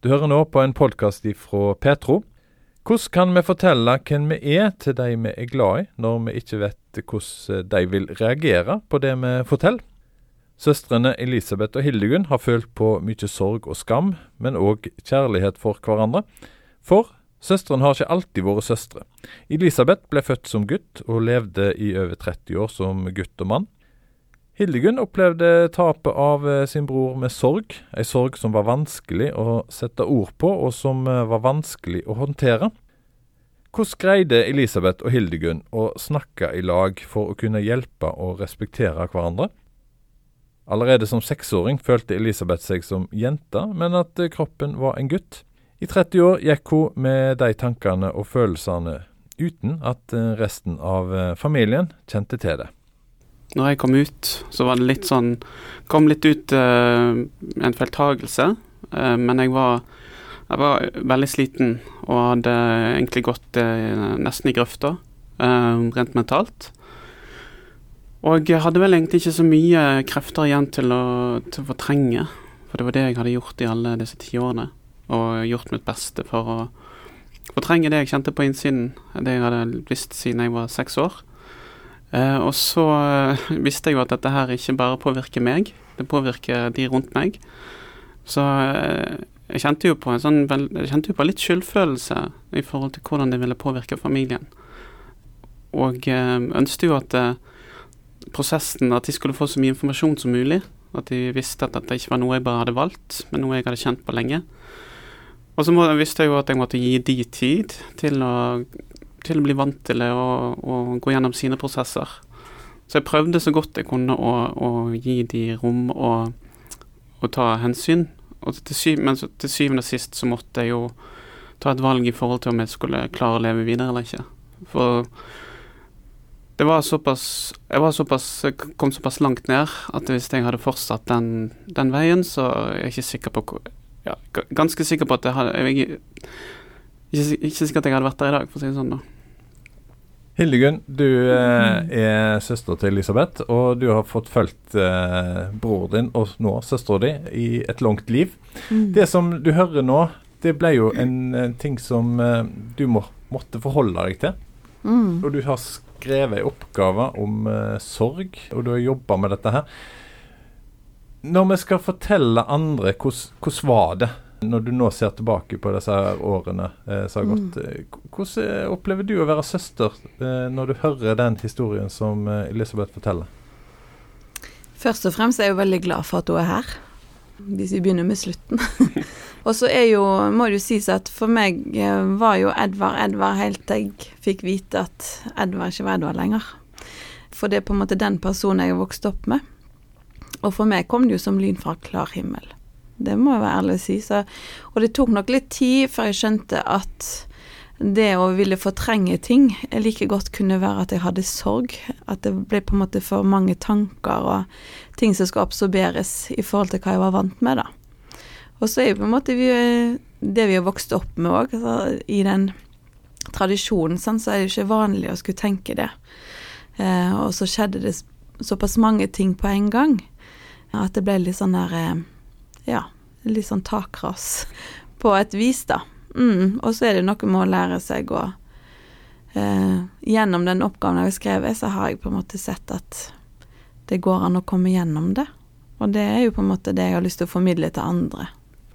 Du hører nå på en podkast fra Petro. Hvordan kan vi fortelle hvem vi er til de vi er glad i, når vi ikke vet hvordan de vil reagere på det vi forteller? Søstrene Elisabeth og Hildegunn har følt på mye sorg og skam, men òg kjærlighet for hverandre. For søstrene har ikke alltid vært søstre. Elisabeth ble født som gutt, og levde i over 30 år som gutt og mann. Hildegunn opplevde tapet av eh, sin bror med sorg, ei sorg som var vanskelig å sette ord på, og som eh, var vanskelig å håndtere. Hvordan greide Elisabeth og Hildegunn å snakke i lag for å kunne hjelpe og respektere hverandre? Allerede som seksåring følte Elisabeth seg som jente, men at eh, kroppen var en gutt. I 30 år gikk hun med de tankene og følelsene uten at resten av familien kjente til det når jeg kom ut, så var det litt sånn Kom litt ut uh, en feiltagelse, uh, men jeg var, jeg var veldig sliten og hadde egentlig gått uh, nesten i grøfta, rent mentalt. Og jeg hadde vel egentlig ikke så mye krefter igjen til å, til å fortrenge, for det var det jeg hadde gjort i alle disse ti årene, og gjort mitt beste for å fortrenge det jeg kjente på innsiden, det jeg hadde visst siden jeg var seks år. Uh, og så uh, visste jeg jo at dette her ikke bare påvirker meg, det påvirker de rundt meg. Så uh, jeg kjente jo på en sånn Jeg kjente jo på litt skyldfølelse i forhold til hvordan det ville påvirke familien. Og ønsket jo at prosessen At de skulle få så mye informasjon som mulig. At de visste at dette ikke var noe jeg bare hadde valgt, men noe jeg hadde kjent på lenge. Og så visste jeg jo at jeg måtte gi de tid til å til å bli vant til det og, og, gå gjennom sine prosesser. Så jeg prøvde så godt jeg kunne å, å gi de rom og, og ta hensyn. Og til syv, men til syvende og sist så måtte jeg jo ta et valg i forhold til om jeg skulle klare å leve videre eller ikke. For det var såpass Jeg var såpass, kom såpass langt ned at hvis jeg hadde fortsatt den, den veien, så er jeg ikke sikker på ja, Ganske sikker på at jeg hadde jeg, ikke, ikke sikkert jeg hadde vært der i dag, for å si det sånn. da. Hildegunn, du eh, er søster til Elisabeth, og du har fått fulgt eh, bror din og nå søstera di i et langt liv. Mm. Det som du hører nå, det ble jo en, en ting som eh, du må, måtte forholde deg til. Mm. Og du har skrevet en oppgave om eh, sorg, og du har jobba med dette her. Når vi skal fortelle andre, hvordan var det? Når du nå ser tilbake på disse årene eh, som har gått, mm. Hvordan opplever du å være søster eh, når du hører den historien som eh, Elisabeth forteller? Først og fremst er jeg jo veldig glad for at hun er her, hvis vi begynner med slutten. og så er jo, må det jo sies at for meg eh, var jo Edvard Edvard helt til jeg fikk vite at Edvard ikke var Edvard lenger. For det er på en måte den personen jeg har vokst opp med. Og for meg kom det jo som lyn fra klar himmel. Det må jeg være ærlig å si. Så, og det tok nok litt tid før jeg skjønte at det å ville fortrenge ting like godt kunne være at jeg hadde sorg. At det ble på en måte for mange tanker og ting som skal absorberes i forhold til hva jeg var vant med, da. Og så er jo på en måte vi, det vi har vokst opp med òg, altså, i den tradisjonen, sånn, så er det jo ikke vanlig å skulle tenke det. Eh, og så skjedde det såpass mange ting på en gang at det ble litt sånn der eh, ja, litt sånn takras på et vis, da. Mm, og så er det noe med å lære seg å eh, Gjennom den oppgaven jeg har skrevet, så har jeg på en måte sett at det går an å komme gjennom det. Og det er jo på en måte det jeg har lyst til å formidle til andre.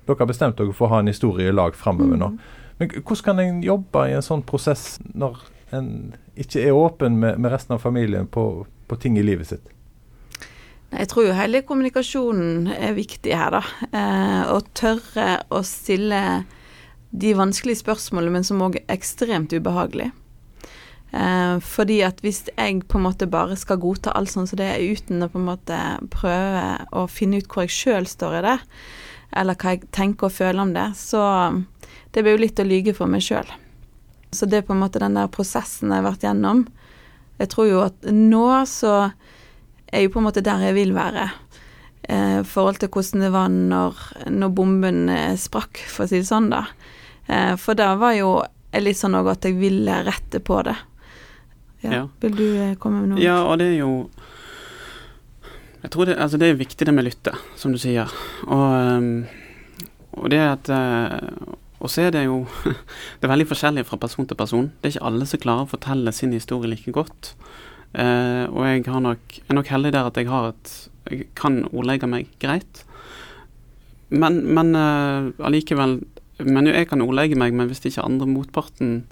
Dere har bestemt dere for å ha en historie i lag framover mm. nå. Men hvordan kan en jobbe i en sånn prosess når en ikke er åpen med, med resten av familien på, på ting i livet sitt? Jeg tror jo hele kommunikasjonen er viktig her, da. Eh, å tørre å stille de vanskelige spørsmålene, men som òg er ekstremt ubehagelig. Eh, fordi at hvis jeg på en måte bare skal godta alt sånn som det er, uten å på en måte prøve å finne ut hvor jeg sjøl står i det, eller hva jeg tenker og føler om det, så det blir jo litt å lyge for meg sjøl. Så det er på en måte den der prosessen jeg har vært gjennom. Jeg tror jo at nå så er jo på en måte der jeg vil være. Eh, forhold til hvordan det var når, når bomben eh, sprakk, for å si det sånn, da. Eh, for da var jo litt sånn òg at jeg ville rette på det. Ja. ja. Vil du eh, komme med noe? Ja, og det er jo Jeg tror det, altså det er viktig det med lytte, som du sier. Og, og det at Og så er det jo Det er veldig forskjellig fra person til person. Det er ikke alle som klarer å fortelle sin historie like godt. Uh, og jeg nok, er nok heldig der at jeg har et Jeg kan ordlegge meg greit. Men, men uh, allikevel Men jeg kan ordlegge meg, men hvis ikke andre motparten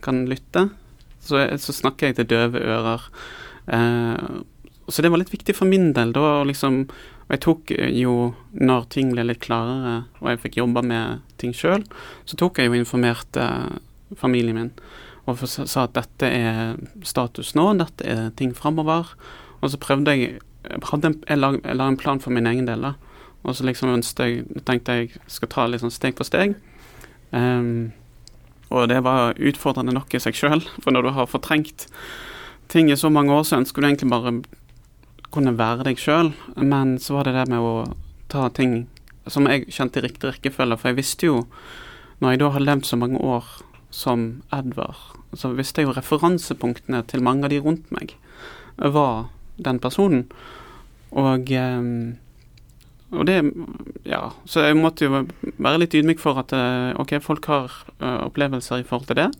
kan lytte, så, så snakker jeg til døve ører. Uh, så det var litt viktig for min del da, liksom Og jeg tok jo, når ting ble litt klarere, og jeg fikk jobba med ting sjøl, så tok jeg jo informerte familien min og sa at dette er status nå, dette er ting framover. Og så prøvde jeg en, jeg, la, jeg la en plan for min egen del, da. Og så liksom jeg, tenkte jeg skal ta sånn steg for steg. Um, og det var utfordrende nok i seg sjøl, for når du har fortrengt ting i så mange år, så ønsker du egentlig bare kunne være deg sjøl. Men så var det det med å ta ting som jeg kjente i riktig rekkefølge, for jeg visste jo, når jeg da har levd så mange år som Edvard, så visste jeg jo referansepunktene til mange av de rundt meg var den personen. Og, eh, og det Ja, så jeg måtte jo være litt ydmyk for at eh, OK, folk har uh, opplevelser i forhold til det.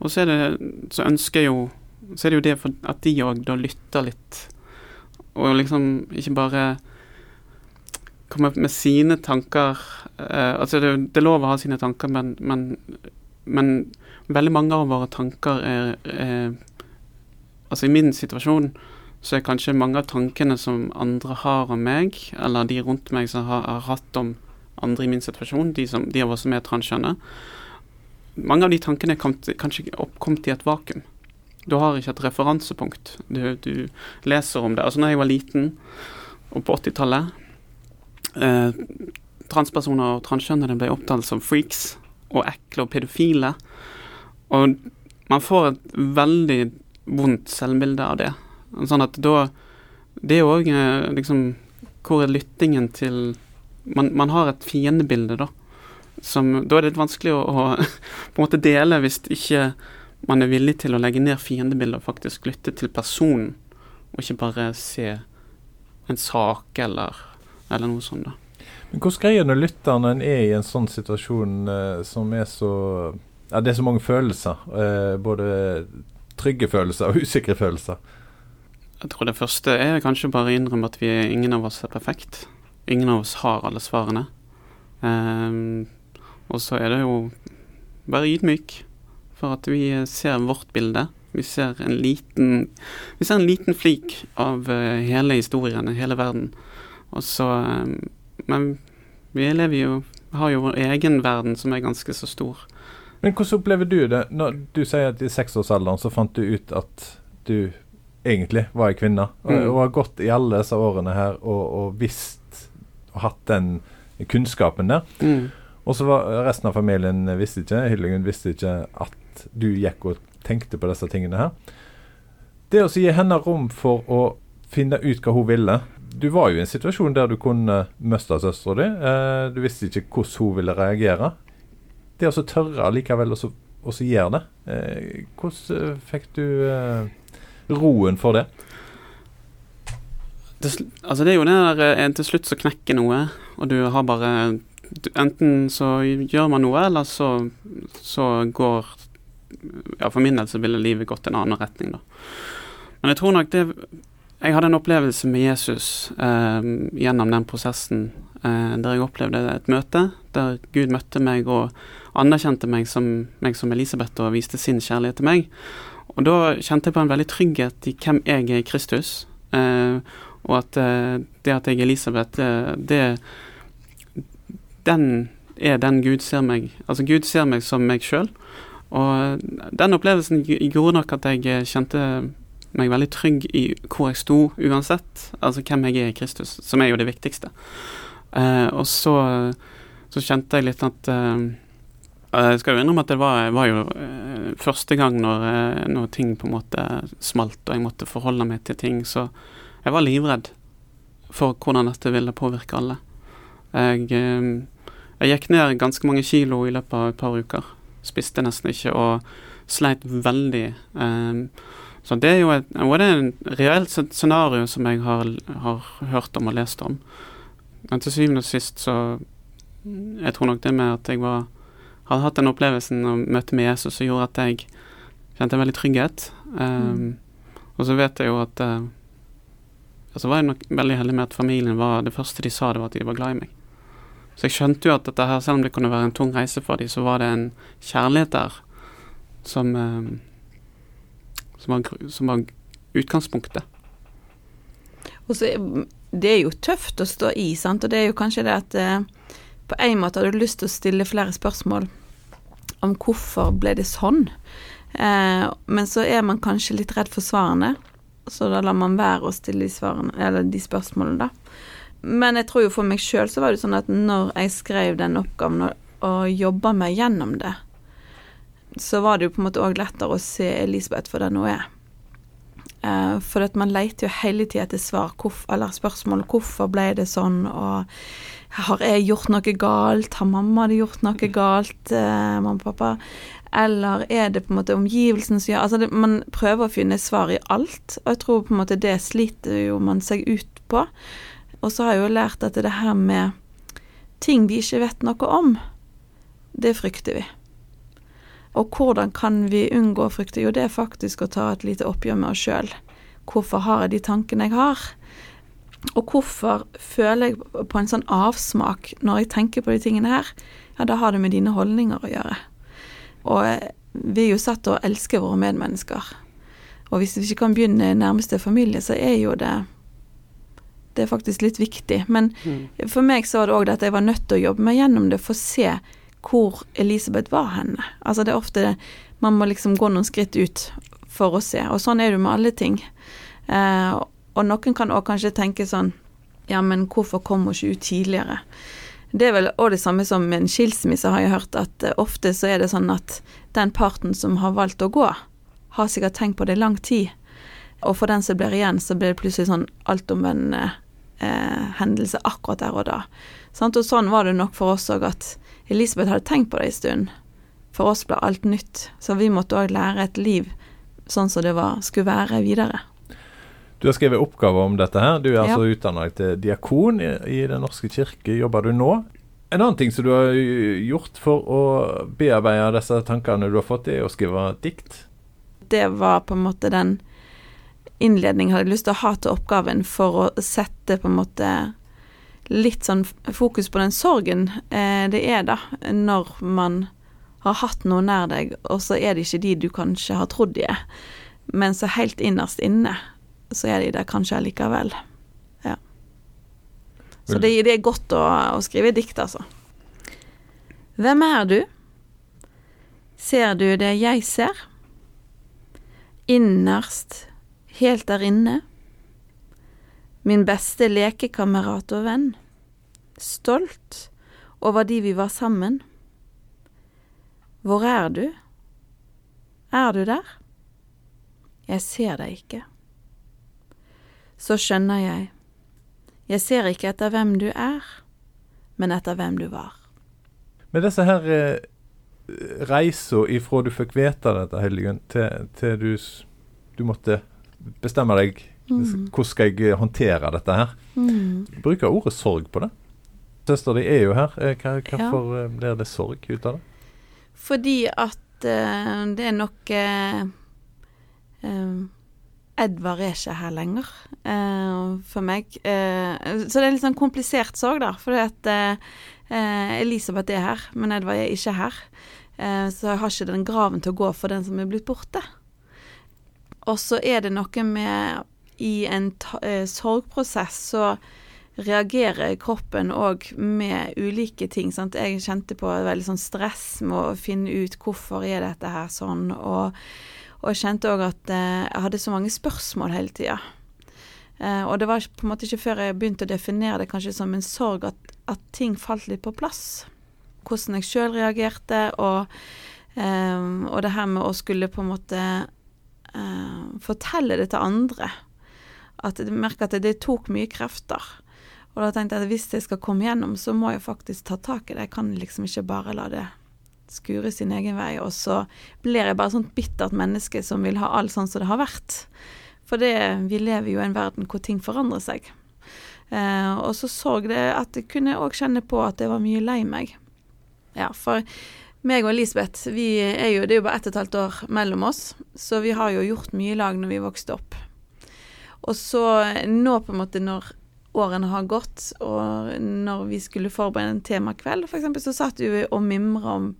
Og så er det Så ønsker jeg jo Så er det jo det at de òg da lytter litt. Og liksom ikke bare kommer med sine tanker Altså, det, det, er lov å ha sine tanker, men, men, men veldig mange av våre tanker er, er Altså, i min situasjon så er kanskje mange av tankene som andre har om meg, eller de rundt meg som har, har hatt om andre i min situasjon, de, som, de av oss som er transkjønne Mange av de tankene er kanskje oppkommet i et vakuum. Du har ikke et referansepunkt. Du, du, leser om det. Altså når jeg var liten, og på 80-tallet eh, Transpersoner og transkjønnede ble opptalt som freaks og ekle og pedofile. Og man får et veldig vondt selvbilde av det. Sånn at da Det er òg eh, liksom Hvor er lyttingen til man, man, har et fiendebilde, da. Som, da er det litt vanskelig å, å på en måte dele hvis ikke man er villig til å legge ned fiendebildet og faktisk lytte til personen, og ikke bare se en sak eller, eller noe sånt. da. Men Hvordan greier du å lytte når en er i en sånn situasjon eh, som er så Ja, det er så mange følelser. Eh, både trygge følelser og usikre følelser. Jeg tror det første er kanskje bare å innrømme at vi, ingen av oss er perfekt. Ingen av oss har alle svarene. Um, og så er det jo bare ydmyk for at vi ser vårt bilde. Vi ser en liten, vi ser en liten flik av uh, hele historien, hele verden. Og så um, Men vi lever jo har jo vår egen verden som er ganske så stor. Men hvordan opplever du det? Når du sier at i seksårsalderen så fant du ut at du egentlig var ei kvinne. Og, mm. og har gått i alle disse årene her og, og visst og hatt den kunnskapen der. Mm. Og så var resten av familien visste ikke, Hyllingun visste ikke at du gikk og tenkte på disse tingene her. Det å gi henne rom for å finne ut hva hun ville Du var jo i en situasjon der du kunne miste søstera di. Eh, du visste ikke hvordan hun ville reagere. Det å tørre likevel å gjøre det, eh, hvordan eh, fikk du roen for det? det altså det er jo det der en til slutt så knekker noe, og du har bare Enten så gjør man noe, eller så, så går Ja, for min del så ville livet gått en annen retning, da. Men jeg tror nok det Jeg hadde en opplevelse med Jesus eh, gjennom den prosessen eh, der jeg opplevde et møte der Gud møtte meg og anerkjente meg som, meg som Elisabeth og viste sin kjærlighet til meg. Og da kjente jeg på en veldig trygghet i hvem jeg er i Kristus. Eh, og at eh, det at jeg er Elisabeth, eh, det Den er den Gud ser meg. Altså Gud ser meg som meg sjøl. Og den opplevelsen gjorde nok at jeg kjente meg veldig trygg i hvor jeg sto uansett. Altså hvem jeg er i Kristus, som er jo det viktigste. Uh, og så, så, kjente jeg litt at eh, Eh, jeg skal jo innrømme at det var, var jo uh, første gang når, eh, når, ting på en måte smalt, og jeg måtte forholde meg til ting, så jeg var livredd for hvordan dette ville påvirke alle. Jeg, jeg gikk ned ganske mange kilo i løpet av et par uker. Spiste nesten ikke og sleit veldig. Så det er jo et, det en reelt scenario som jeg har, har hørt om og lest om. Men til syvende og sist så Jeg tror nok det med at jeg var hadde hatt den opplevelsen og møtte med Jesus som gjorde at jeg kjente en veldig trygghet. Um, og så vet jeg jo at uh, så var jeg nok veldig heldig med at familien var Det første de sa, det var at de var glad i meg. Så jeg skjønte jo at dette her, selv om det kunne være en tung reise for dem, så var det en kjærlighet der som um, som, var, som var utgangspunktet. Og så Det er jo tøft å stå i, sant, og det er jo kanskje det at eh, på en måte har du lyst til å stille flere spørsmål om hvorfor ble det sånn, eh, men så er man kanskje litt redd for svarene, så da lar man være å stille de, svarene, eller de spørsmålene, da. Men jeg tror jo for meg sjøl så var det sånn at når jeg skrev den oppgaven og, og jobba meg gjennom det, så var det jo på en måte òg lettere å se Elisabeth for den hun er. Uh, for at man leter jo hele tida etter svar, hvorf, eller spørsmål. Hvorfor ble det sånn, og har jeg gjort noe galt? Har mamma gjort noe galt, uh, mamma og pappa? Eller er det på en måte omgivelsen som gjør Altså, det, man prøver å finne svar i alt, og jeg tror på en måte det sliter jo man seg ut på. Og så har jeg jo lært at det her med ting vi ikke vet noe om, det frykter vi. Og hvordan kan vi unngå å frykte? Jo, det er faktisk å ta et lite oppgjør med oss sjøl. Hvorfor har jeg de tankene jeg har? Og hvorfor føler jeg på en sånn avsmak når jeg tenker på de tingene her? Ja, da har det med dine holdninger å gjøre. Og vi er jo satt til å elske våre medmennesker. Og hvis vi ikke kan begynne i nærmeste familie, så er jo det Det er faktisk litt viktig. Men mm. for meg så var det òg det at jeg var nødt til å jobbe meg gjennom det for å se hvor Elisabeth var henne. Altså det er ofte Man må liksom gå noen skritt ut for å se, og sånn er det med alle ting. Eh, og noen kan òg kanskje tenke sånn Ja, men hvorfor kom hun ikke ut tidligere? Det er vel òg det samme som en skilsmisse, har jeg hørt, at uh, ofte så er det sånn at den parten som har valgt å gå, har sikkert tenkt på det i lang tid. Og for den som blir igjen, så blir det plutselig sånn altomvendende eh, hendelse akkurat der og da. Sant? Og sånn var det nok for oss òg, at Elisabeth hadde tenkt på det en stund. For oss ble alt nytt, så vi måtte òg lære et liv sånn som det var, skulle være videre. Du har skrevet oppgaver om dette her. Du er altså ja. utdanna til diakon i, i Den norske kirke. Jobber du nå? En annen ting som du har gjort for å bearbeide disse tankene du har fått, er å skrive dikt. Det var på en måte den innledningen jeg hadde lyst til å ha til oppgaven for å sette på en måte litt sånn fokus på den sorgen eh, det er, da, når man har hatt noe nær deg, og så er det ikke de du kanskje har trodd de er. Men så helt innerst inne, så er de der kanskje allikevel. Ja. Så det, det er godt å, å skrive dikt, altså. Hvem er du? Ser du det jeg ser? Innerst, helt der inne, min beste lekekamerat og venn, stolt over de vi var sammen. Hvor er du? Er du der? Jeg ser deg ikke. Så skjønner jeg, jeg ser ikke etter hvem du er, men etter hvem du var. Med disse her eh, reisa ifra du fikk vite dette, Helligen, til, til du, du måtte bestemme deg Mm. Hvordan skal jeg eh, håndtere dette her? Mm. Bruker ordet sorg på det. Søster di er jo her. Eh, hva, hvorfor ja. Eh, blir det sorg ut av det? Fordi at uh, det er nok uh, uh, Edvard er ikke her lenger for meg. så det er litt sånn komplisert sorg, da. Fordi at Elisabeth er her, men Edvard er ikke her. så jeg har ikke den graven til å gå for den som er blitt borte. Og så er det noe med i en eh, sorgprosess så reagerer kroppen òg med ulike ting. Sant? Jeg kjente på veldig sånn stress med å finne ut hvorfor er dette her sånn, og, og kjente òg at eh, jeg hadde så mange spørsmål hele tida. Eh, og det var på en måte ikke før jeg begynte å definere det kanskje som en sorg, at, at ting falt litt på plass. Hvordan jeg sjøl reagerte, og, og det her med å skulle på en måte eh, fortelle det til andre at jeg merker at det tok mye krefter. Og da tenkte jeg at hvis jeg skal komme gjennom, så må jeg faktisk ta tak i det. Jeg kan liksom ikke bare la det skure sin egen vei. Og så blir jeg bare sånt bittert menneske som vil ha alt sånn som det har vært. For det, vi lever jo i en verden hvor ting forandrer seg. Eh, og så så jeg at jeg kunne òg kjenne på at jeg var mye lei meg. Ja, for meg og Elisabeth, vi er jo, det er jo bare ett og et halvt år mellom oss, så vi har jo gjort mye i lag når vi vokste opp. Og så nå på en måte når årene har gått, og når vi skulle forberede en temakveld, f.eks., så satt vi og mimra om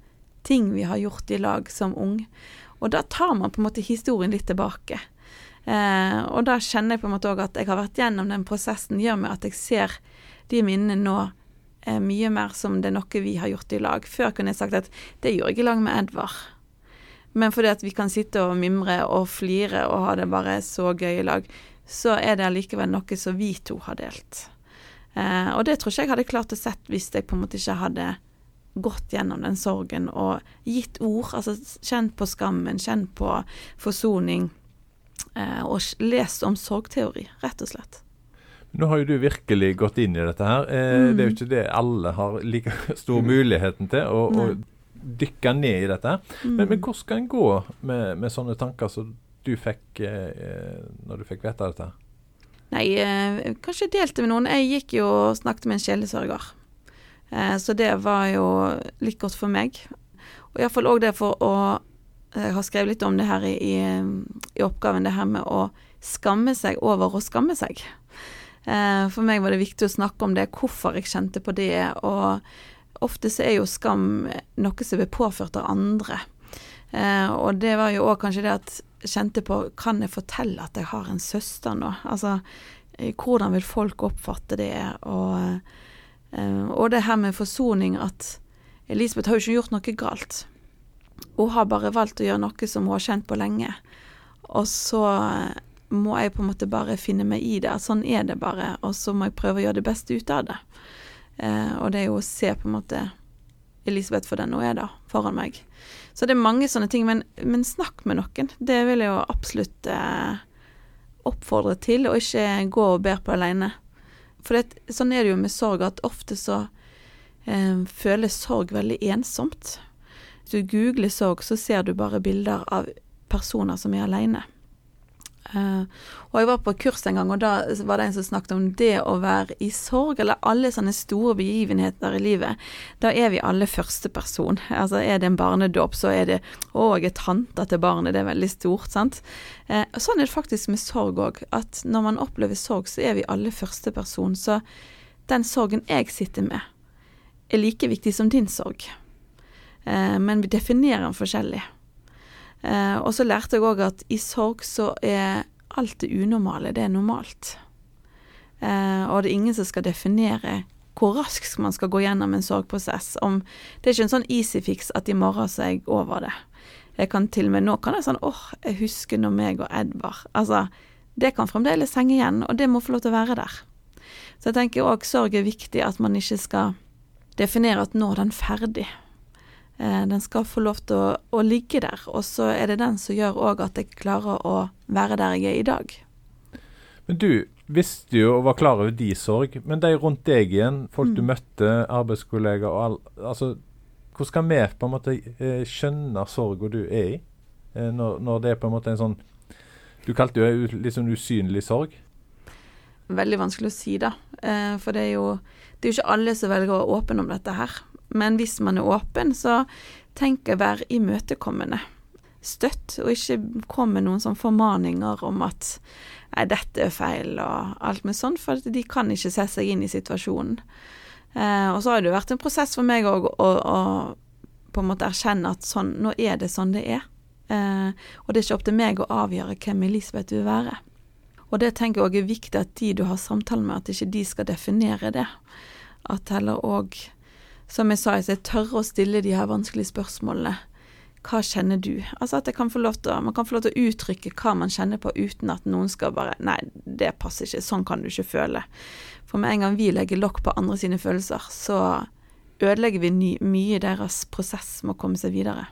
ting vi har gjort i lag som ung. Og da tar man på en måte historien litt tilbake. Eh, og da kjenner jeg på en måte òg at jeg har vært gjennom den prosessen, gjør meg at jeg ser de minnene nå mye mer som det er noe vi har gjort i lag. Før kunne jeg sagt at det gjorde jeg i lag med Edvard. Men fordi at vi kan sitte og mimre og flire og ha det bare så gøy i lag, så er det allikevel noe som vi to har delt. Eh, og det tror ikke jeg hadde klart å sett hvis jeg på en måte ikke hadde gått gjennom den sorgen og gitt ord. Altså kjent på skammen, kjent på forsoning. Eh, og lest om sorgteori, rett og slett. Nå har jo du virkelig gått inn i dette her. Eh, mm. Det er jo ikke det alle har like stor muligheten til, å, å dykke ned i dette. Mm. Men, men hvordan skal en gå med, med sånne tanker som du fikk eh, når du fikk vite dette? Nei, eh, kanskje delte med noen. Jeg gikk jo og snakket med en sjelesørger. Eh, så det var jo litt godt for meg. Og iallfall òg det for å Jeg har skrevet litt om det her i, i, i, oppgaven, det her med å skamme seg over å skamme seg. Eh, for meg var det viktig å snakke om det, hvorfor jeg kjente på det. Og ofte så er jo skam noe som blir påført av andre. Eh, og det var jo òg kanskje det at jeg kjente på Kan jeg fortelle at jeg har en søster nå? Altså, eh, hvordan vil folk oppfatte det? Og, og det her med forsoning at Elisabeth har jo ikke gjort noe galt. Hun har bare valgt å gjøre noe som hun har kjent på lenge. Og så må jeg på en måte bare finne meg i det. Sånn er det bare. Og så må jeg prøve å gjøre det beste ut av det. Eh, og det er jo å se på en måte Elisabeth for den hun er, da, foran meg. Så det er mange sånne ting, men, men snakk med noen. Det vil jeg jo absolutt eh, oppfordre til, og ikke gå og ber på alene. For det, sånn er det jo med sorg, at ofte så eh, føles sorg veldig ensomt. Hvis du googler sorg, så ser du bare bilder av personer som er alene. Uh, og jeg var på kurs en gang, og da var det en som snakket om det å være i sorg, eller alle sånne store begivenheter i livet. Da er vi alle førsteperson. Altså er det en barnedåp, så er det 'Å, jeg er tanta til barnet', det er veldig stort, sant. Uh, sånn er det faktisk med sorg òg, at når man opplever sorg, så er vi alle førsteperson. Så den sorgen jeg sitter med, er like viktig som din sorg. Uh, men vi definerer den forskjellig. Eh, og så lærte jeg òg at i sorg så er alt det unormale, det er normalt. Eh, og det er ingen som skal definere hvor raskt man skal gå gjennom en sorgprosess. Om, det er ikke en sånn easy fix at i morgen så er jeg over det. Jeg kan til og med nå kan jeg sånn åh, jeg husker når meg og Edvard Altså, det kan fremdeles henge igjen, og det må få lov til å være der. Så jeg tenker òg sorg er viktig, at man ikke skal definere at nå er den ferdig. Eh, den skal få lov til å, å, ligge der, og så er det den som gjør òg at jeg klarer å være der jeg er i dag. Men du visste jo og var klar over de sorg, men de rundt deg igjen, folk mm. du møtte, arbeidskollegaer og all Altså, hvordan skal vi på en måte eh, skjønne sorga du er i, eh, når, når, det er på en måte en sånn Du kalte jo litt sånn usynlig sorg. Veldig vanskelig å si, da. For det er jo det er jo ikke alle som velger å være åpne om dette her. Men hvis man er åpen, så tenk å være imøtekommende. Støtt, og ikke kom med noen sånne formaninger om at nei, dette er feil og alt med sånn, for de kan ikke se seg inn i situasjonen. Eh, og så har det jo vært en prosess for meg òg å, å, på en måte erkjenne at sånn, nå er det sånn det er. Eh, og det er ikke opp til meg å avgjøre hvem Elisabeth vil være. Og det tenker jeg òg er viktig at de du har samtale med, at ikke de skal definere det. At heller òg som jeg sa, jeg tørre å stille de her vanskelige spørsmålene. Hva kjenner du? Altså at kan til, Man kan få lov til å uttrykke hva man kjenner på, uten at noen skal bare Nei, det passer ikke. Sånn kan du ikke føle. For med en gang vi legger lokk på andre sine følelser, så ødelegger vi ny, mye deres prosess med å komme seg videre.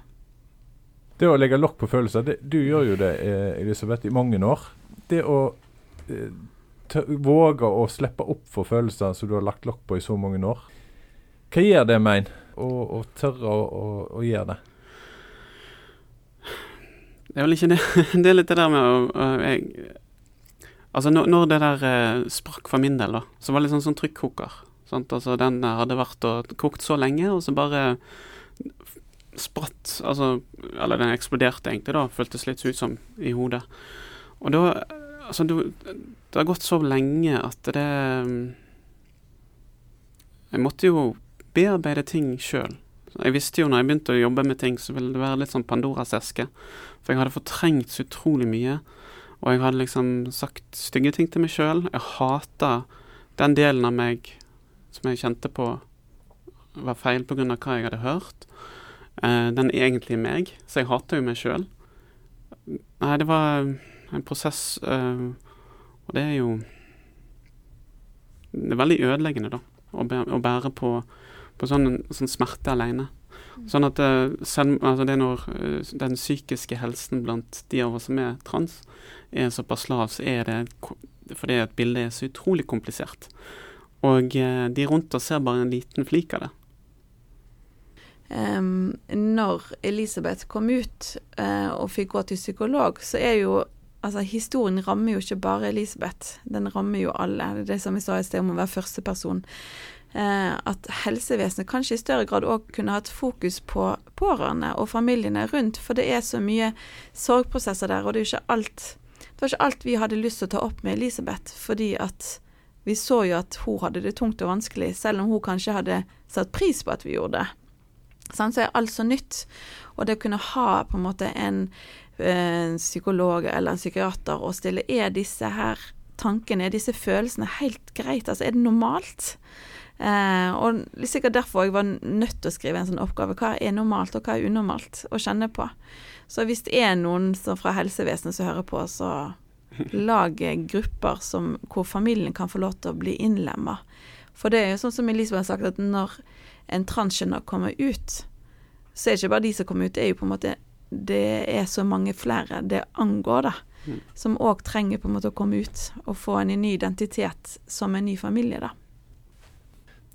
Det å legge lokk på følelser, det, du gjør jo det, eh, Elisabeth, i mange år. Det å eh, våge å slippe opp for følelser som du har lagt lokk på i så mange år. Hva gjør det med en å, tørre å, å, gjøre det? Det er vel ikke det. Det er litt det der med å, jeg, Altså, når, når det der eh, sprakk for min del, da, så var det litt sånn sånn trykkoker. Sant? Altså, den hadde vært og kokt så lenge, og så bare spratt Altså, eller den eksploderte egentlig, da. Føltes litt ut som i hodet. Og da Altså, du, det har gått så lenge at det Jeg måtte jo bearbeide ting sjøl. Jeg visste jo når jeg begynte å jobbe med ting, så ville det være litt sånn Pandoras eske. For jeg hadde fortrengt så utrolig mye. Og jeg hadde liksom sagt stygge ting til meg sjøl. Jeg hata den delen av meg som jeg kjente på var feil pga. hva jeg hadde hørt. Eh, den egentlige meg. Så jeg hata jo meg sjøl. Nei, det var en prosess, eh, og det er jo Det er veldig ødeleggende, da, å, bære på, på sånn, sånn smerte alene. Sånn at eh, selv, altså det er når eh, den psykiske helsen blant de av oss som er trans, er såpass lav, så er det fordi at bildet er så utrolig komplisert. Og eh, de rundt oss ser bare en liten flik av det. Um, når Elisabeth kom ut uh, og fikk gå til psykolog, så er jo Altså, historien rammer jo ikke bare Elisabeth, den rammer jo alle. Det er det som vi sa i sted om å være førsteperson. Uh, at helsevesenet kanskje i større grad òg kunne hatt fokus på pårørende og familiene rundt, for det er så mye sorgprosesser der, og det alt Det var ikke alt vi hadde lyst til å ta opp med Elisabeth, fordi at vi så jo at hun hadde det tungt og vanskelig, selv om hun kanskje hadde satt pris på at vi gjorde det. Så er alt så nytt. Og det å kunne ha på en måte en, en eh, psykolog eller en psykiater og stille Er disse her tankene, er disse følelsene helt greit? Altså, er det normalt? Eh, og sikkert derfor jeg var nødt til å skrive en sånn oppgave. Hva er normalt, og hva er unormalt å kjenne på? Så hvis det er noen fra helsevesenet som hører på, så lag grupper som, hvor familien kan få lov til å bli innlemma. For det er jo sånn som Elisabeth har sagt, at når en transgender kommer ut, så er det ikke bare de som kommer ut, det er jo på en måte Det er så mange flere det angår, da. Mm. Som òg trenger på en måte å komme ut og få en ny identitet som en ny familie, da.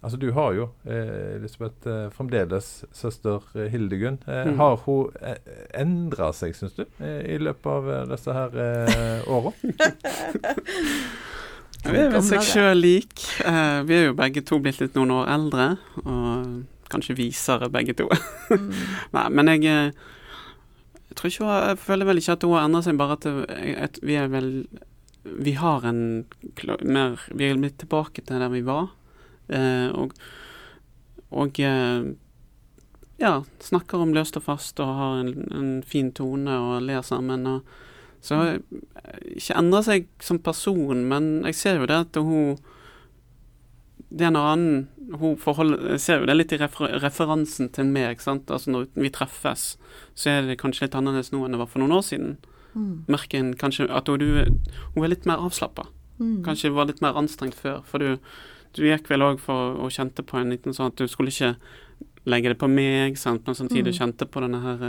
Altså Du har jo eh, Elisabeth, eh, fremdeles søster eh, Hildegunn. Eh, mm. Har hun eh, endra seg, syns du, eh, i løpet av eh, disse her eh, åra? vi er vel seg sjøl lik. vi er jo begge to blitt litt noen år eldre, og kanskje visere begge to. mm. Nei, men jeg, jeg tror ikke hun, jeg føler vel ikke at hun har endra seg, bare at, at vi er vel Vi har en mer Vi er litt tilbake til der vi var. Eh, og, og eh, ja, snakker om løst og fast og har en, en fin tone og ler sammen. Og, så ikke endrer seg som person, men jeg ser jo det at hun Det er en annen hun forholder, Jeg ser jo det litt i refer, referansen til meg. sant? Altså Når vi treffes, så er det kanskje litt annerledes nå enn det var for noen år siden. Mm. Merker kanskje at hun, hun er litt mer avslappa. Mm. Kanskje var litt mer anstrengt før. For du, du gikk vel òg for og kjente på en liten sånn at du skulle ikke legge det på meg, sant? men samtidig mm. kjente på denne her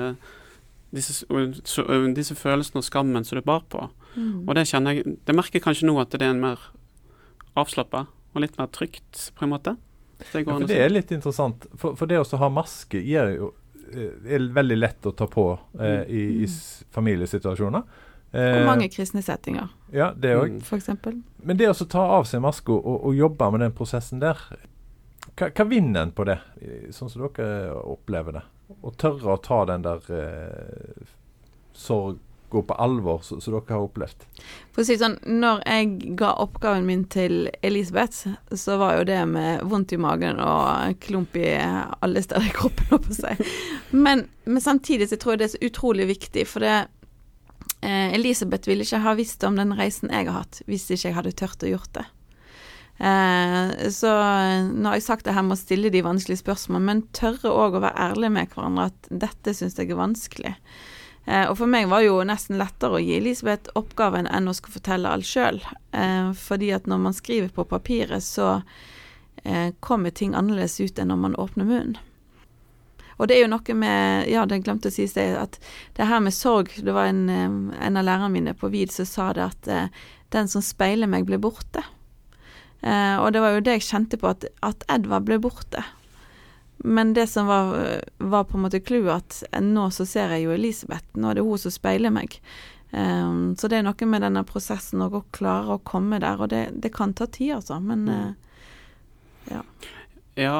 disse, disse, disse, følelsene og skammen som du bar på. Mm. Og det kjenner jeg Det merker jeg kanskje nå at det er en mer avslappa og litt mer trygt, på en måte. Det, ja, for det er litt interessant. For, for det å ha maske gir jo eh, er veldig lett å ta på eh, i, i mm. familiesituasjoner. Eh, og mange kristne settinger, ja, det òg. Mm. Men det å ta av seg maska og, og, jobbe med den prosessen der, hva, hva vinner en på det, sånn som dere opplever det? Å tørre å ta den der eh, sorga på alvor, som dere har opplevd? For å si sånn, når jeg ga oppgaven min til Elisabeth, så var jo det med vondt i magen og klump i alle steder i kroppen, på seg. Men, men samtidig så tror jeg det er så utrolig viktig, for det Eh, Elisabeth ville ikke ha visst om den reisen jeg har hatt, hvis ikke jeg hadde tørt å gjort det. Eh, så nå har jeg sagt det her med å stille de vanskelige spørsmålene, men tørre òg å være ærlig med hverandre at dette syns jeg er vanskelig. Eh, og for meg var det jo nesten lettere å gi Elisabeth oppgaven enn å skulle fortelle alt sjøl. Eh, fordi at når man skriver på papiret, så eh, kommer ting annerledes ut enn når man åpner munnen. Og det er jo noe med Ja, det glemte å si seg at det her med sorg Det var en, en av lærerne mine på VID som sa det at uh, den som speiler meg, blir borte. Eh, og det var jo det jeg kjente på, at, at Edvard ble borte. Men det som var, var på en måte clouet, at nå så ser jeg jo Elisabeth. Nå er det hun som speiler meg. Um, så det er noe med denne prosessen og å klare å komme der, og det, det kan ta tid, altså. Men Mm. uh, ja. Ja,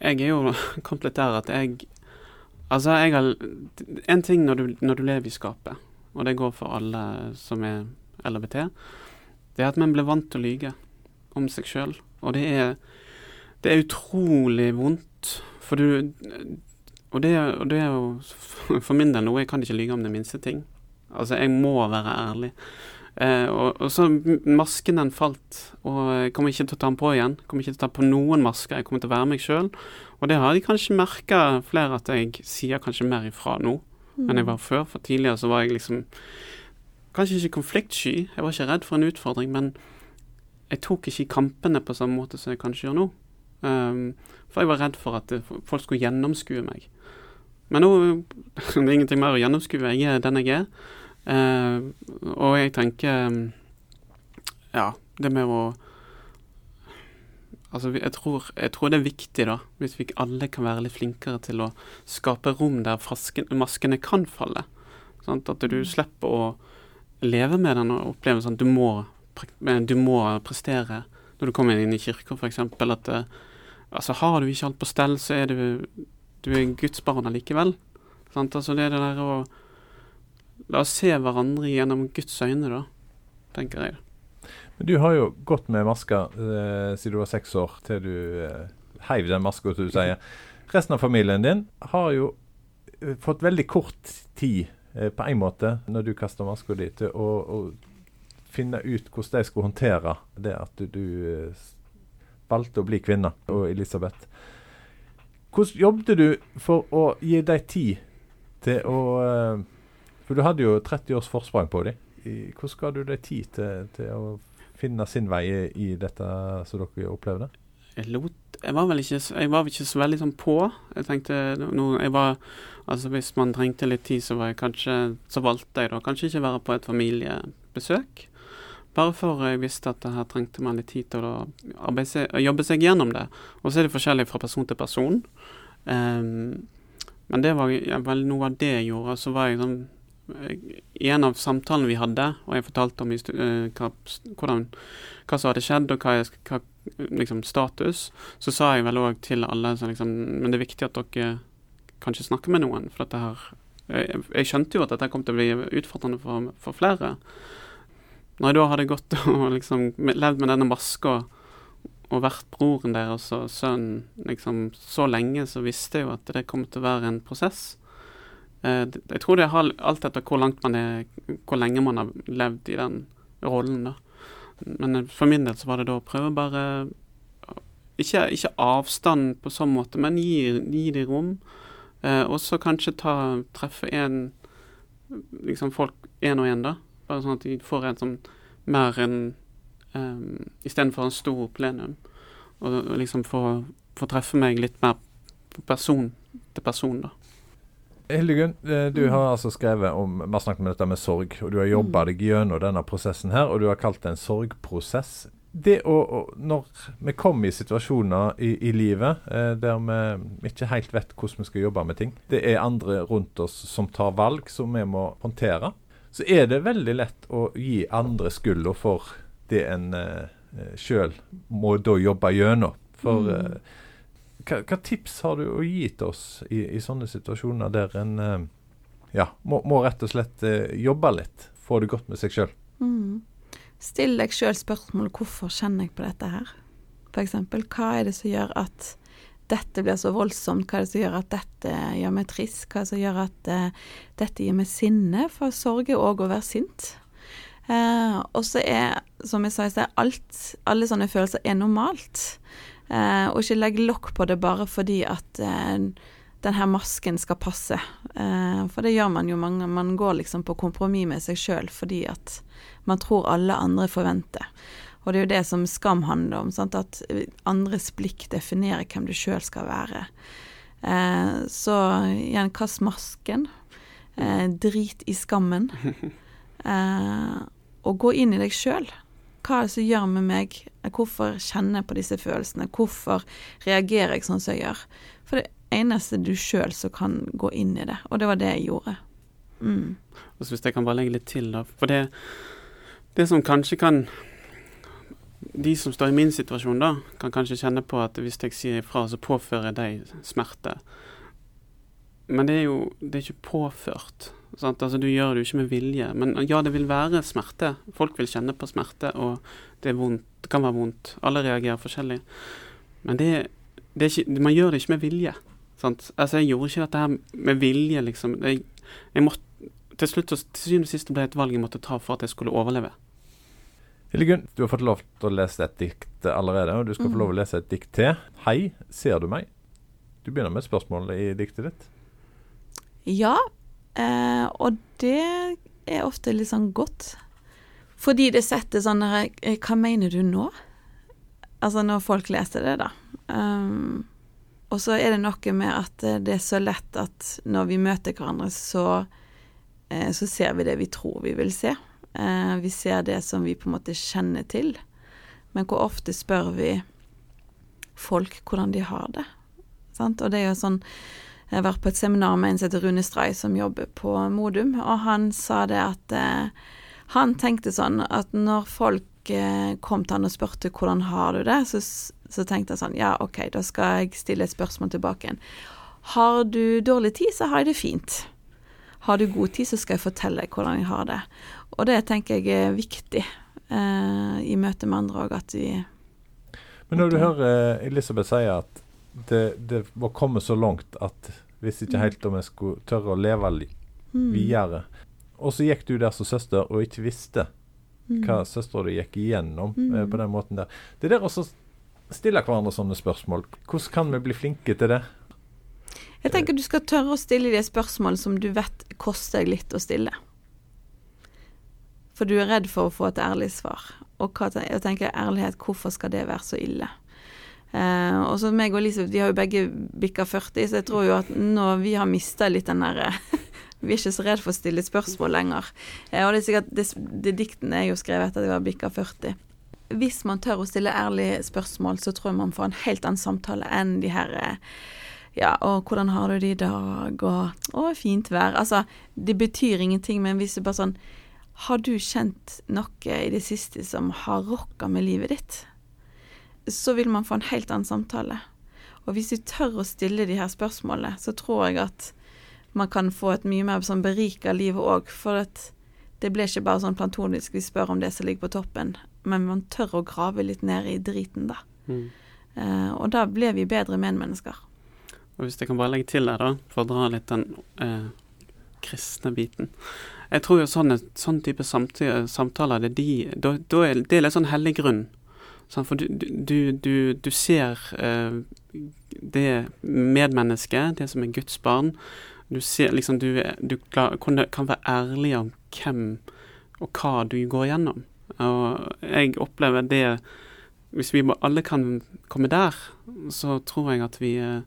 jeg er jo kommet litt der at jeg Altså, jeg har En ting når du, når du lever i skapet, og det går for alle som er LHBT, det er at man blir vant til å lyge om seg sjøl. Og det er, det er utrolig vondt, for du og det, og det er jo for min del noe jeg kan ikke lyge om det minste ting. Altså, jeg må være ærlig. Eh, og, og så masken den falt, og jeg kommer ikke til å ta den på igjen. Jeg Kommer ikke til å ta på noen masker. Jeg kommer til å være meg sjøl. Og det har de kanskje merka flere at jeg sier kanskje mer ifra nå enn jeg var før. For tidligere så var jeg liksom Kanskje ikke konfliktsky, jeg var ikke redd for en utfordring, men jeg tok ikke kampene på samme måte som jeg kanskje gjør nå. Um, for jeg var redd for at det, folk skulle gjennomskue meg. Men nå det er ingenting mer å gjennomskue. Jeg er den jeg er. Uh, og jeg tenker um, Ja, det med å Altså, jeg tror, jeg tror det er viktig, da, hvis vi alle kan være litt flinkere til å skape rom der fasken, maskene kan falle. Sant? At du slipper å leve med den opplevelsen at du må, du må prestere når du kommer inn i kirka, f.eks. At eh, altså, har du ikke alt på stell, så er du, du er Guds barn allikevel. Sant? Altså, det er det der å La oss se hverandre gjennom Guds øyne, da, tenker jeg. Men du har jo gått med masker eh, siden du var seks år, til du eh, heiv den maska, som du sier. Resten av familien din har jo eh, fått veldig kort tid, eh, på en måte, når du kaster maska di, til å, å finne ut hvordan de skulle håndtere det at du, du eh, valgte å bli kvinne, og Elisabeth. Hvordan jobbet du for å gi deg tid til å eh, For du hadde jo 30 års forsprang på dem. Hvordan ga du deg tid til, til å finne sin vei i dette som dere opplevde? jeg lot Jeg var vel ikke, var ikke så veldig sånn på. Jeg tenkte no, jeg var, Altså Hvis man trengte litt tid, så var jeg kanskje Så valgte jeg da kanskje ikke være på et familiebesøk. Bare for jeg visste at her trengte man litt tid til å arbeide seg, jobbe seg gjennom det. Og så er det forskjellig fra person til person. Um, men det var ja, vel noe av det jeg gjorde. Så var jeg sånn I en av samtalene vi hadde, og jeg fortalte om eh, hva, hva som hadde skjedd, og hva, hva liksom status, så sa jeg vel òg til alle så liksom, Men det er viktig at dere kanskje snakker med noen. For dette her Jeg, jeg skjønte jo at dette kom til å bli utfordrende for, for flere. Når jeg da hadde gått og liksom levd med denne maska og vært broren deres og sønnen liksom så lenge, så visste jeg jo at det kom til å være en prosess. Eh, jeg tror det har alt etter hvor er Hvor lenge man har levd i den rollen, da. Men eh, for min del så var det da å prøve bare ikke, ikke avstand på sånn måte, men gi, gi de rom. Eh, og så kanskje ta, treffe en liksom folk én og én, da. Bare sånn at de får en sånn mer enn um, Istedenfor en stor plenum. Og, og liksom få, få treffe meg litt mer person til person, da. Hildegunn, eh, du har altså skrevet om Vi har snakket om dette med sorg, og du har jobba deg gjennom denne prosessen her, og du har kalt det en sorgprosess. Det å, Når vi kommer i situasjoner i, i livet eh, der vi ikke helt vet hvordan vi skal jobbe med ting, det er andre rundt oss som tar valg som vi må håndtere, så er det veldig lett å gi andre skylda for det en eh, sjøl må da jobbe gjennom. For Mm. eh, hva, tips har du å gi til oss i, i sånne situasjoner der en eh, ja, må, må rett og slett eh, jobbe litt, få det godt med seg sjøl? Mm. Still deg sjøl spørsmålet hvorfor kjenner jeg på dette her? Eksempel, hva er det som gjør at dette blir så voldsomt? Hva er det som gjør at dette gjør meg trist? Hva er det som gjør at uh, dette gir meg sinne? For sorg er òg å være sint. Uh, og så er, som jeg sa i sted, alt, alle sånne følelser er normalt. Eh, og ikke legg lokk på det bare fordi at eh, denne masken skal passe. Eh, for det gjør man jo mange. Man går liksom på kompromiss med seg sjøl fordi at man tror alle andre forventer. Og det er jo det som skam handler om. Sant? At andres blikk definerer hvem du sjøl skal være. Eh, så igjen, kast masken. Eh, drit i skammen. Eh, og gå inn i deg sjøl. Hva er det som gjør med meg? Hvorfor kjenner jeg på disse følelsene? Hvorfor reagerer jeg sånn som jeg gjør? For det eneste du sjøl som kan gå inn i det, og det var det jeg gjorde. Mm. Og så Hvis jeg kan bare legge litt til, da. For det, det som kanskje kan De som står i min situasjon, da, kan kanskje kjenne på at hvis jeg sier ifra, så påfører jeg deg smerte. Men det er jo det er ikke påført. Sant? Altså, du gjør det jo ikke med vilje. Men ja, det vil være smerte. Folk vil kjenne på smerte, og det, er vondt. det kan være vondt. Alle reagerer forskjellig. Men det, det er ikke, man gjør det ikke med vilje. Sant? Altså, jeg gjorde ikke dette her med vilje, liksom. Jeg, jeg måtte, til slutt, til syvende og sist ble det et valg jeg måtte ta for at jeg skulle overleve. Hildegunn, du har fått lov til å lese et dikt allerede, og du skal få lov til å lese et dikt til. Hei, ser du meg? Du begynner med spørsmålet i diktet ditt. Ja, eh, og det er ofte litt sånn godt. Fordi det setter sånn eh, Hva mener du nå? Altså når folk leser det, da. Um, og så er det noe med at eh, det er så lett at når vi møter hverandre, så, eh, så ser vi det vi tror vi vil se. Eh, vi ser det som vi på en måte kjenner til. Men hvor ofte spør vi folk hvordan de har det? Sant? Og det er jo sånn Jeg har vært på et seminar med en som heter Rune Stray, som jobber på Modum, og han sa det at eh, han tenkte sånn at når folk eh, kom til han og spurte hvordan har du det, så, så tenkte han sånn ja, ok, da skal jeg stille et spørsmål tilbake igjen. Har du dårlig tid, så har jeg det fint. Har du god tid, så skal jeg fortelle deg hvordan jeg har det. Og det tenker jeg er viktig eh, i møte med andre òg, at vi Men når du hører eh, Elisabeth si at det, det var kommet så langt at hvis ikke helt om jeg skulle tørre å leve li mm, videre Og så gikk du der som søster og ikke visste mm, hva søstera di gikk igjennom eh, Mm. på den måten der. Det der å stille hverandre sånne spørsmål, hvordan kan vi bli flinke til det? Jeg tenker du skal tørre å stille de spørsmålene som du vet koster deg litt å stille. For du er redd for å få et ærlig svar. Og jeg tenker ærlighet, hvorfor skal det være så ille? Eh, og så meg og Elisabeth, vi har jo begge bikka 40, så jeg tror jo at nå vi har mista litt den derre Vi er ikke så redd for å stille spørsmål lenger. Eh, og det er sikkert det, det diktene er jo skrevet etter at jeg var bikka 40. Hvis man tør å stille ærlige spørsmål, så tror jeg man får en helt annen samtale enn de her eh, ja, og hvordan har du det i dag, og å, fint vær. Altså, det betyr ingenting, men hvis du bare sånn Har du kjent noe i det siste som har rokka med livet ditt? Så vil man få en helt annen samtale. Og hvis du tør å stille de her spørsmålene, så tror jeg at man kan få et mye mer sånn berika livet òg, for at det blir ikke bare sånn plantonisk vi spør om det som ligger på toppen, men man tør å grave litt ned i driten, da. Mm. Eh, og da blir vi bedre medmennesker. Og hvis jeg kan bare legge til der, da, for å dra litt den eh, kristne biten. Jeg tror jo sånne, sånn type samtaler, det er, de, da, da er det er litt sånn hellig grunn. For du, du, du, du ser uh, det medmennesket, det som er Guds barn. Du ser liksom Du, du klar, kan, være ærlig om hvem og hva du går gjennom. Og jeg opplever det Hvis vi alle kan komme der, så tror jeg at vi eh,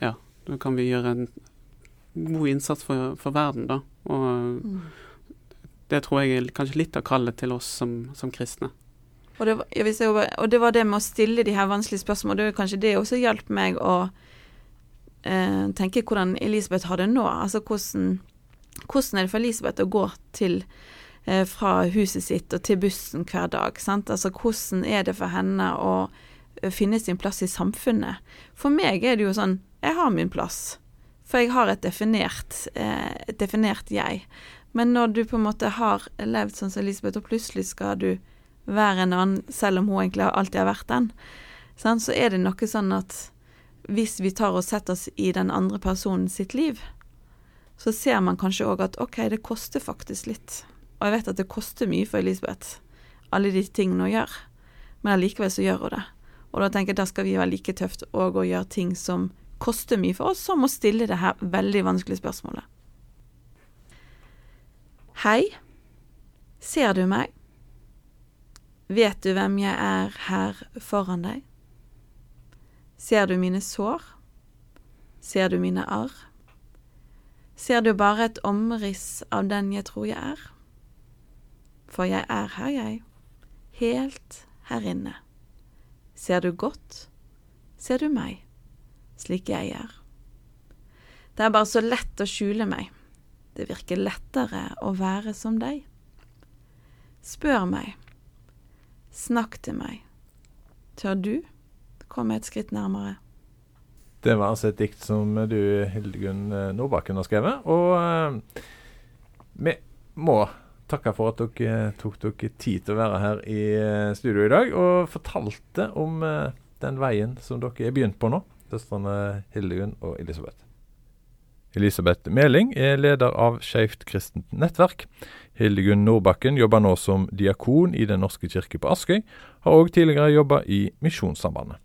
ja, da kan vi gjøre en god innsats for, for verden, da. Og det tror jeg er kanskje litt av kallet til oss som, som kristne. Og det, var, si, og det var det med å stille de her vanskelige spørsmålene. Det var kanskje det også hjalp meg å eh, tenke hvordan Elisabeth har det nå. Altså hvordan, hvordan er det for Elisabeth å gå til eh, fra huset sitt og til bussen hver dag? Sant? Altså hvordan er det for henne å eh, finne sin plass i samfunnet? For meg er det jo sånn Jeg har min plass. For jeg har et definert, eh, et definert jeg. Men når du på en måte har levd sånn som Elisabeth, og plutselig skal du være en annen, selv om hun egentlig alltid har vært den, så er det noe sånn at hvis vi tar og setter oss i den andre personen sitt liv, så ser man kanskje òg at OK, det koster faktisk litt. Og jeg vet at det koster mye for Elisabeth, alle de tingene hun gjør. Men allikevel så gjør hun det. Og da tenker jeg da skal vi være like tøft og å gjøre ting som koster mye for oss, som å stille det her veldig vanskelige spørsmålet. Hei, ser du meg? Vet du hvem jeg er her foran deg? Ser du mine sår? Ser du mine arr? Ser du bare et omriss av den jeg tror jeg er? For jeg er her, jeg, helt her inne. Ser du godt, ser du meg, slik jeg er. Det er bare så lett å skjule meg. Det virker lettere å være som deg. Spør meg. Snakk til meg. Tør du komme et skritt nærmere? Det var altså et dikt som du, Hildegunn eh, Nordbakken, har skrevet. Og eh, vi må takke for at dere tok dere tid til å være her i eh, studio i dag og fortalte om eh, den veien som dere er begynt på nå, søstrene Hildegunn og Elisabeth. Elisabeth Meling er leder av Skeivt kristent nettverk. Hildegunn Nordbakken jobber nå som diakon i Den norske kirke på Askøy, har òg tidligere jobba i Misjonssambandet.